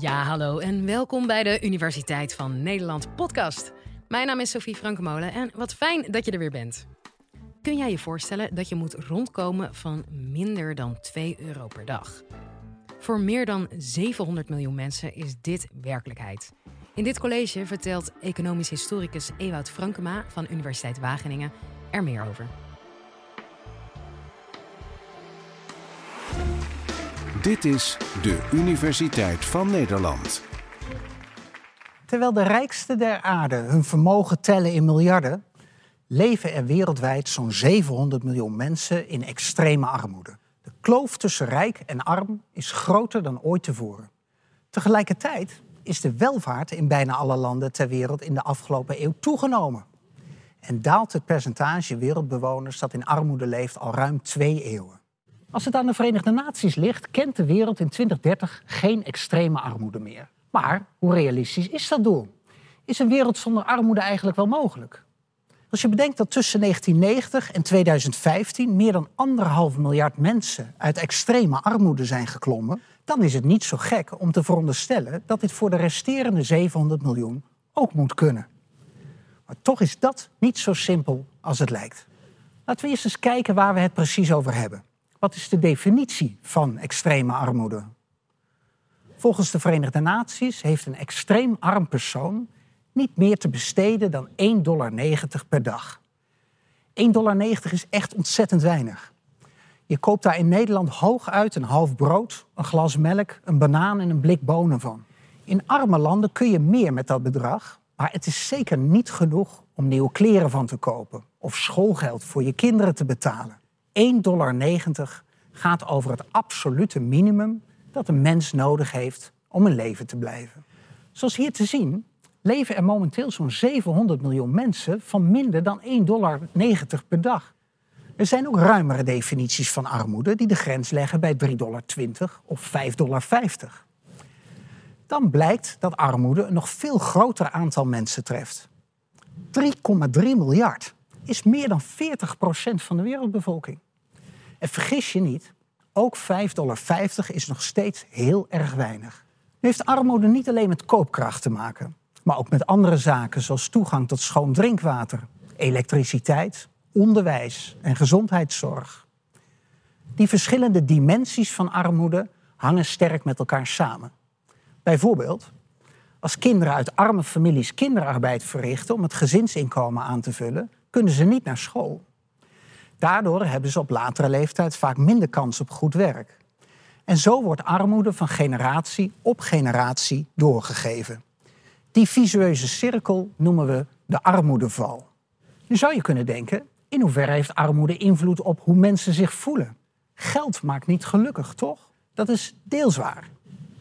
Ja, hallo en welkom bij de Universiteit van Nederland podcast. Mijn naam is Sophie Frankemolen en wat fijn dat je er weer bent. Kun jij je voorstellen dat je moet rondkomen van minder dan 2 euro per dag? Voor meer dan 700 miljoen mensen is dit werkelijkheid. In dit college vertelt economisch historicus Ewout Frankema van Universiteit Wageningen er meer over. Dit is de Universiteit van Nederland. Terwijl de rijksten der aarde hun vermogen tellen in miljarden, leven er wereldwijd zo'n 700 miljoen mensen in extreme armoede. De kloof tussen rijk en arm is groter dan ooit tevoren. Tegelijkertijd is de welvaart in bijna alle landen ter wereld in de afgelopen eeuw toegenomen. En daalt het percentage wereldbewoners dat in armoede leeft al ruim twee eeuwen. Als het aan de Verenigde Naties ligt, kent de wereld in 2030 geen extreme armoede meer. Maar hoe realistisch is dat doel? Is een wereld zonder armoede eigenlijk wel mogelijk? Als je bedenkt dat tussen 1990 en 2015 meer dan anderhalf miljard mensen uit extreme armoede zijn geklommen, dan is het niet zo gek om te veronderstellen dat dit voor de resterende 700 miljoen ook moet kunnen. Maar toch is dat niet zo simpel als het lijkt. Laten we eerst eens kijken waar we het precies over hebben. Wat is de definitie van extreme armoede? Volgens de Verenigde Naties heeft een extreem arm persoon niet meer te besteden dan 1,90 dollar per dag. 1,90 dollar is echt ontzettend weinig. Je koopt daar in Nederland hooguit een half brood, een glas melk, een banaan en een blik bonen van. In arme landen kun je meer met dat bedrag, maar het is zeker niet genoeg om nieuwe kleren van te kopen of schoolgeld voor je kinderen te betalen. 1,90 dollar gaat over het absolute minimum dat een mens nodig heeft om een leven te blijven. Zoals hier te zien leven er momenteel zo'n 700 miljoen mensen van minder dan 1,90 dollar per dag. Er zijn ook ruimere definities van armoede die de grens leggen bij 3,20 dollar of 5,50 dollar. Dan blijkt dat armoede een nog veel groter aantal mensen treft. 3,3 miljard is meer dan 40% van de wereldbevolking. En vergis je niet, ook 5,50 dollar is nog steeds heel erg weinig. Nu heeft armoede niet alleen met koopkracht te maken, maar ook met andere zaken zoals toegang tot schoon drinkwater, elektriciteit, onderwijs en gezondheidszorg. Die verschillende dimensies van armoede hangen sterk met elkaar samen. Bijvoorbeeld, als kinderen uit arme families kinderarbeid verrichten om het gezinsinkomen aan te vullen, kunnen ze niet naar school. Daardoor hebben ze op latere leeftijd vaak minder kans op goed werk. En zo wordt armoede van generatie op generatie doorgegeven. Die visueuze cirkel noemen we de armoedeval. Nu zou je kunnen denken, in hoeverre heeft armoede invloed op hoe mensen zich voelen? Geld maakt niet gelukkig, toch? Dat is deels waar.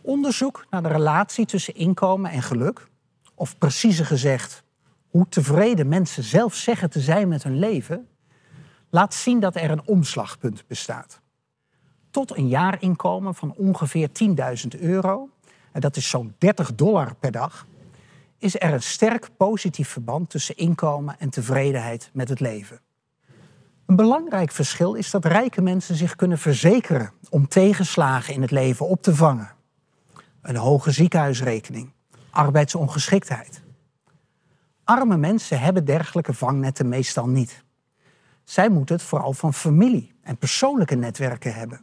Onderzoek naar de relatie tussen inkomen en geluk, of preciezer gezegd, hoe tevreden mensen zelf zeggen te zijn met hun leven, laat zien dat er een omslagpunt bestaat. Tot een jaarinkomen van ongeveer 10.000 euro, en dat is zo'n 30 dollar per dag, is er een sterk positief verband tussen inkomen en tevredenheid met het leven. Een belangrijk verschil is dat rijke mensen zich kunnen verzekeren om tegenslagen in het leven op te vangen. Een hoge ziekenhuisrekening, arbeidsongeschiktheid. Arme mensen hebben dergelijke vangnetten meestal niet. Zij moeten het vooral van familie en persoonlijke netwerken hebben.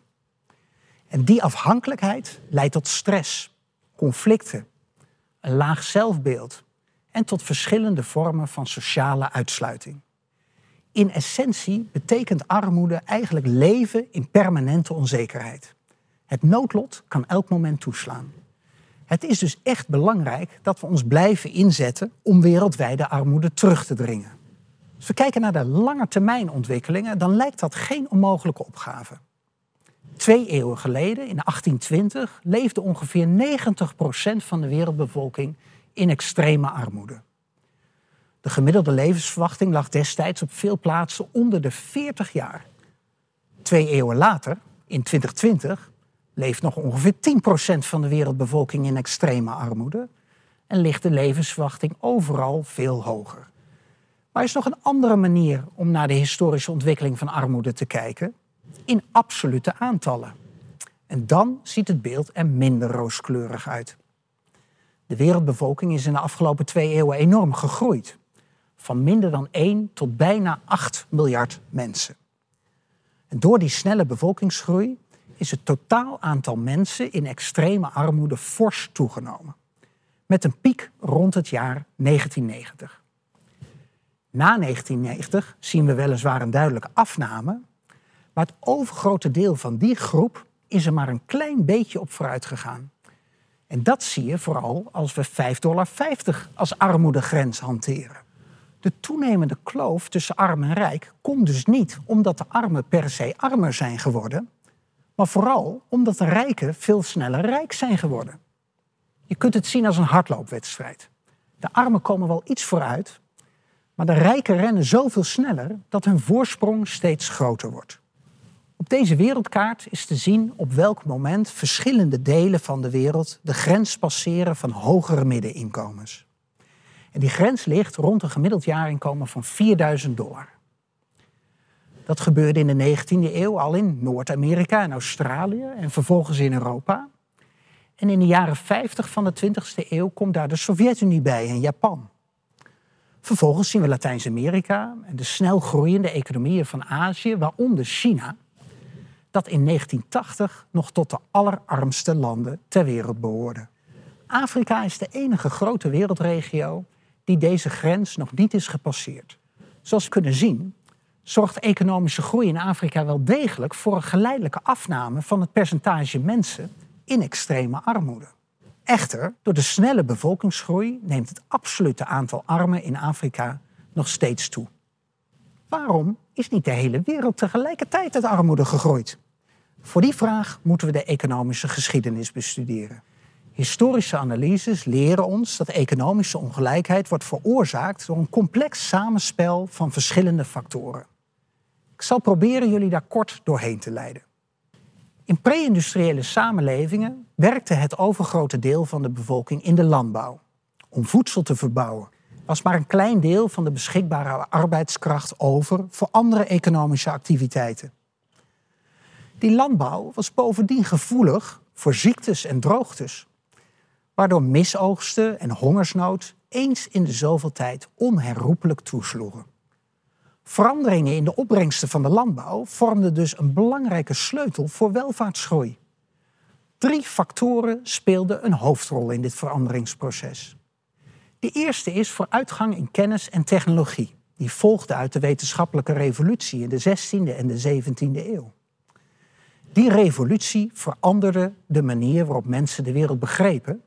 En die afhankelijkheid leidt tot stress, conflicten, een laag zelfbeeld en tot verschillende vormen van sociale uitsluiting. In essentie betekent armoede eigenlijk leven in permanente onzekerheid. Het noodlot kan elk moment toeslaan. Het is dus echt belangrijk dat we ons blijven inzetten om wereldwijde armoede terug te dringen. Als we kijken naar de lange termijn ontwikkelingen, dan lijkt dat geen onmogelijke opgave. Twee eeuwen geleden, in 1820, leefde ongeveer 90% van de wereldbevolking in extreme armoede. De gemiddelde levensverwachting lag destijds op veel plaatsen onder de 40 jaar. Twee eeuwen later, in 2020, leeft nog ongeveer 10% van de wereldbevolking in extreme armoede en ligt de levensverwachting overal veel hoger. Maar er is nog een andere manier om naar de historische ontwikkeling van armoede te kijken. In absolute aantallen. En dan ziet het beeld er minder rooskleurig uit. De wereldbevolking is in de afgelopen twee eeuwen enorm gegroeid. Van minder dan 1 tot bijna 8 miljard mensen. En door die snelle bevolkingsgroei is het totaal aantal mensen in extreme armoede fors toegenomen. Met een piek rond het jaar 1990. Na 1990 zien we weliswaar een duidelijke afname, maar het overgrote deel van die groep is er maar een klein beetje op vooruit gegaan. En dat zie je vooral als we 5,50 dollar als armoedegrens hanteren. De toenemende kloof tussen arm en rijk komt dus niet omdat de armen per se armer zijn geworden, maar vooral omdat de rijken veel sneller rijk zijn geworden. Je kunt het zien als een hardloopwedstrijd. De armen komen wel iets vooruit, maar de rijken rennen zoveel sneller dat hun voorsprong steeds groter wordt. Op deze wereldkaart is te zien op welk moment verschillende delen van de wereld de grens passeren van hogere middeninkomens. En die grens ligt rond een gemiddeld jaarinkomen van 4000 dollar. Dat gebeurde in de 19e eeuw al in Noord-Amerika en Australië en vervolgens in Europa. En in de jaren 50 van de 20e eeuw komt daar de Sovjet-Unie bij en Japan. Vervolgens zien we Latijns-Amerika en de snel groeiende economieën van Azië, waaronder China, dat in 1980 nog tot de allerarmste landen ter wereld behoorde. Afrika is de enige grote wereldregio die deze grens nog niet is gepasseerd. Zoals we kunnen zien, zorgt economische groei in Afrika wel degelijk voor een geleidelijke afname van het percentage mensen in extreme armoede. Echter, door de snelle bevolkingsgroei neemt het absolute aantal armen in Afrika nog steeds toe. Waarom is niet de hele wereld tegelijkertijd uit armoede gegroeid? Voor die vraag moeten we de economische geschiedenis bestuderen. Historische analyses leren ons dat economische ongelijkheid wordt veroorzaakt door een complex samenspel van verschillende factoren. Ik zal proberen jullie daar kort doorheen te leiden. In pre-industriële samenlevingen werkte het overgrote deel van de bevolking in de landbouw. Om voedsel te verbouwen was maar een klein deel van de beschikbare arbeidskracht over voor andere economische activiteiten. Die landbouw was bovendien gevoelig voor ziektes en droogtes, waardoor misoogsten en hongersnood eens in de zoveel tijd onherroepelijk toesloegen. Veranderingen in de opbrengsten van de landbouw vormden dus een belangrijke sleutel voor welvaartsgroei. Drie factoren speelden een hoofdrol in dit veranderingsproces. De eerste is vooruitgang in kennis en technologie. Die volgde uit de wetenschappelijke revolutie in de 16e en de 17e eeuw. Die revolutie veranderde de manier waarop mensen de wereld begrepen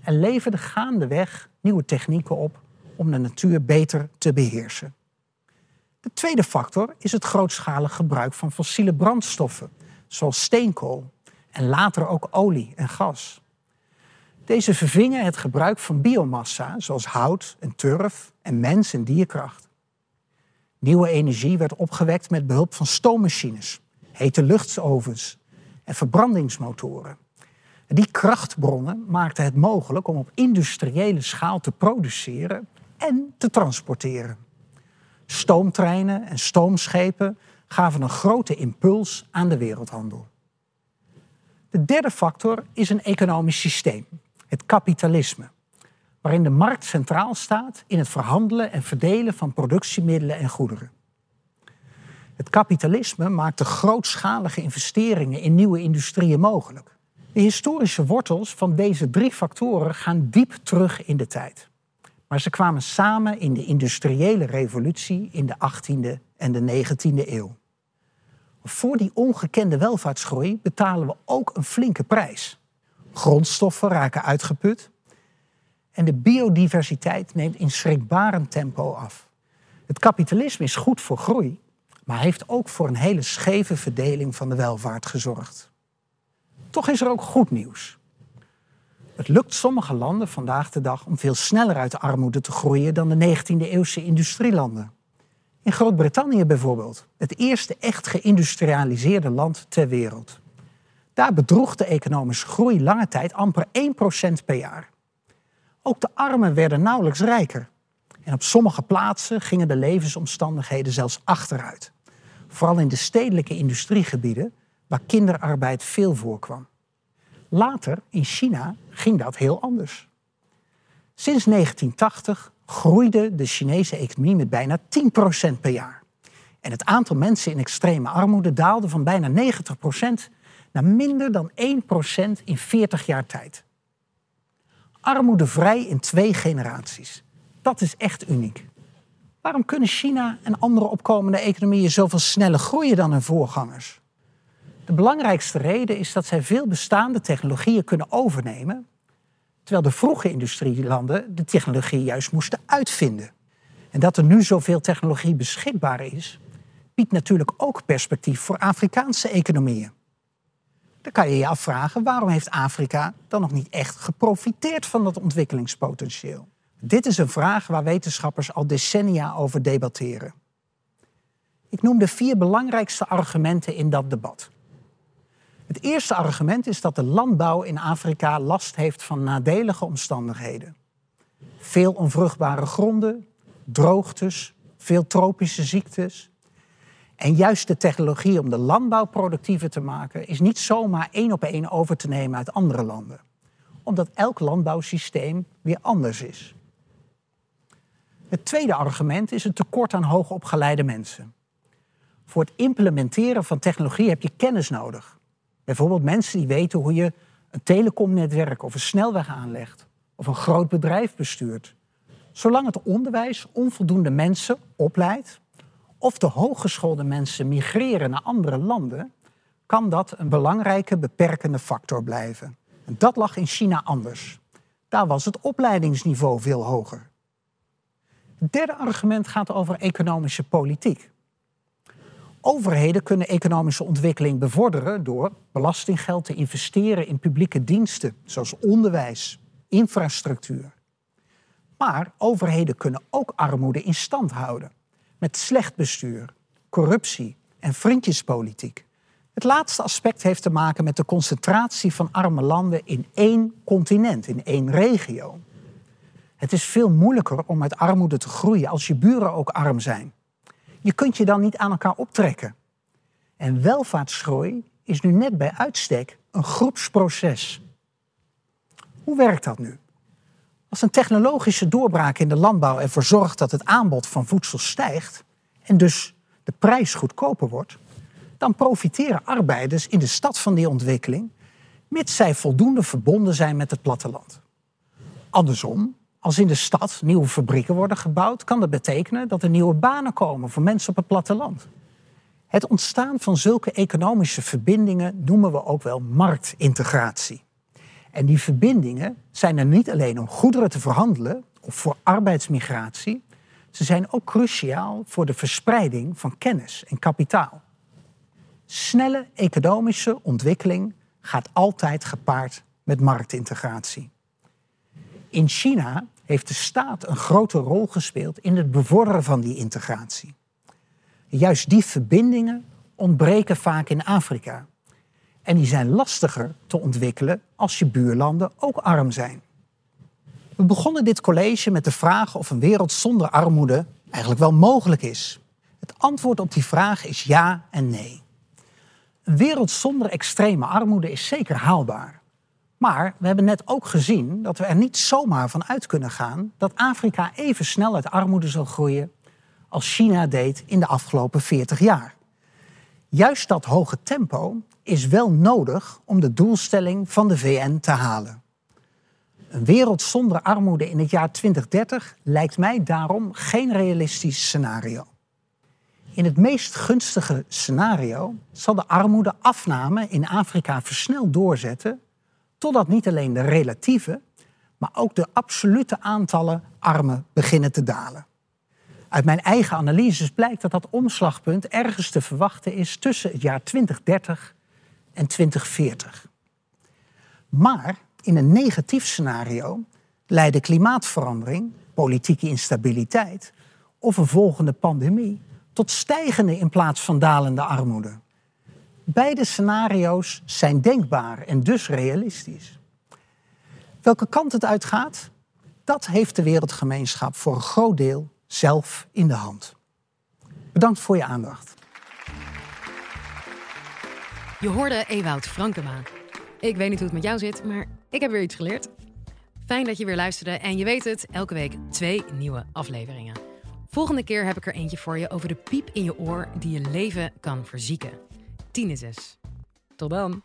en leverde gaandeweg nieuwe technieken op om de natuur beter te beheersen. De tweede factor is het grootschalig gebruik van fossiele brandstoffen, zoals steenkool en later ook olie en gas. Deze vervingen het gebruik van biomassa, zoals hout en turf en mens- en dierkracht. Nieuwe energie werd opgewekt met behulp van stoommachines, hete luchtsovens en verbrandingsmotoren. Die krachtbronnen maakten het mogelijk om op industriële schaal te produceren en te transporteren. Stoomtreinen en stoomschepen gaven een grote impuls aan de wereldhandel. De derde factor is een economisch systeem, het kapitalisme, waarin de markt centraal staat in het verhandelen en verdelen van productiemiddelen en goederen. Het kapitalisme maakte grootschalige investeringen in nieuwe industrieën mogelijk. De historische wortels van deze drie factoren gaan diep terug in de tijd. Maar ze kwamen samen in de industriële revolutie in de 18e en de 19e eeuw. Voor die ongekende welvaartsgroei betalen we ook een flinke prijs. Grondstoffen raken uitgeput en de biodiversiteit neemt in schrikbarend tempo af. Het kapitalisme is goed voor groei, maar heeft ook voor een hele scheve verdeling van de welvaart gezorgd. Toch is er ook goed nieuws. Het lukt sommige landen vandaag de dag om veel sneller uit de armoede te groeien dan de 19e-eeuwse industrielanden. In Groot-Brittannië bijvoorbeeld, het eerste echt geïndustrialiseerde land ter wereld. Daar bedroeg de economische groei lange tijd amper 1% per jaar. Ook de armen werden nauwelijks rijker. En op sommige plaatsen gingen de levensomstandigheden zelfs achteruit. Vooral in de stedelijke industriegebieden, waar kinderarbeid veel voorkwam. Later, in China, ging dat heel anders. Sinds 1980 groeide de Chinese economie met bijna 10% per jaar. En het aantal mensen in extreme armoede daalde van bijna 90% naar minder dan 1% in 40 jaar tijd. Armoedevrij in twee generaties. Dat is echt uniek. Waarom kunnen China en andere opkomende economieën zoveel sneller groeien dan hun voorgangers? De belangrijkste reden is dat zij veel bestaande technologieën kunnen overnemen, terwijl de vroege industrielanden de technologie juist moesten uitvinden. En dat er nu zoveel technologie beschikbaar is, biedt natuurlijk ook perspectief voor Afrikaanse economieën. Dan kan je je afvragen waarom heeft Afrika dan nog niet echt geprofiteerd van dat ontwikkelingspotentieel? Dit is een vraag waar wetenschappers al decennia over debatteren. Ik noem de vier belangrijkste argumenten in dat debat. Het eerste argument is dat de landbouw in Afrika last heeft van nadelige omstandigheden. Veel onvruchtbare gronden, droogtes, veel tropische ziektes. En juist de technologie om de landbouw productiever te maken is niet zomaar één op één over te nemen uit andere landen, omdat elk landbouwsysteem weer anders is. Het tweede argument is het tekort aan hoogopgeleide mensen. Voor het implementeren van technologie heb je kennis nodig. Bijvoorbeeld mensen die weten hoe je een telecomnetwerk of een snelweg aanlegt of een groot bedrijf bestuurt. Zolang het onderwijs onvoldoende mensen opleidt of de hooggeschoolde mensen migreren naar andere landen, kan dat een belangrijke beperkende factor blijven. En dat lag in China anders. Daar was het opleidingsniveau veel hoger. Het derde argument gaat over economische politiek. Overheden kunnen economische ontwikkeling bevorderen door belastinggeld te investeren in publieke diensten, zoals onderwijs, infrastructuur. Maar overheden kunnen ook armoede in stand houden met slecht bestuur, corruptie en vriendjespolitiek. Het laatste aspect heeft te maken met de concentratie van arme landen in één continent, in één regio. Het is veel moeilijker om uit armoede te groeien als je buren ook arm zijn. Je kunt je dan niet aan elkaar optrekken. En welvaartsgroei is nu net bij uitstek een groepsproces. Hoe werkt dat nu? Als een technologische doorbraak in de landbouw ervoor zorgt dat het aanbod van voedsel stijgt en dus de prijs goedkoper wordt, dan profiteren arbeiders in de stad van die ontwikkeling, mits zij voldoende verbonden zijn met het platteland. Andersom, als in de stad nieuwe fabrieken worden gebouwd, kan dat betekenen dat er nieuwe banen komen voor mensen op het platteland. Het ontstaan van zulke economische verbindingen noemen we ook wel marktintegratie. En die verbindingen zijn er niet alleen om goederen te verhandelen of voor arbeidsmigratie, ze zijn ook cruciaal voor de verspreiding van kennis en kapitaal. Snelle economische ontwikkeling gaat altijd gepaard met marktintegratie. In China heeft de staat een grote rol gespeeld in het bevorderen van die integratie. Juist die verbindingen ontbreken vaak in Afrika. En die zijn lastiger te ontwikkelen als je buurlanden ook arm zijn. We begonnen dit college met de vraag of een wereld zonder armoede eigenlijk wel mogelijk is. Het antwoord op die vraag is ja en nee. Een wereld zonder extreme armoede is zeker haalbaar. Maar we hebben net ook gezien dat we er niet zomaar van uit kunnen gaan dat Afrika even snel uit armoede zal groeien als China deed in de afgelopen 40 jaar. Juist dat hoge tempo is wel nodig om de doelstelling van de VN te halen. Een wereld zonder armoede in het jaar 2030 lijkt mij daarom geen realistisch scenario. In het meest gunstige scenario zal de armoedeafname in Afrika versneld doorzetten, totdat niet alleen de relatieve, maar ook de absolute aantallen armen beginnen te dalen. Uit mijn eigen analyses blijkt dat dat omslagpunt ergens te verwachten is tussen het jaar 2030 en 2040. Maar in een negatief scenario leiden klimaatverandering, politieke instabiliteit of een volgende pandemie tot stijgende in plaats van dalende armoede. Beide scenario's zijn denkbaar en dus realistisch. Welke kant het uitgaat, dat heeft de wereldgemeenschap voor een groot deel zelf in de hand. Bedankt voor je aandacht. Je hoorde Ewout Frankema. Ik weet niet hoe het met jou zit, maar ik heb weer iets geleerd. Fijn dat je weer luisterde. En je weet het, elke week twee nieuwe afleveringen. Volgende keer heb ik er eentje voor je over de piep in je oor die je leven kan verzieken. Tot dan.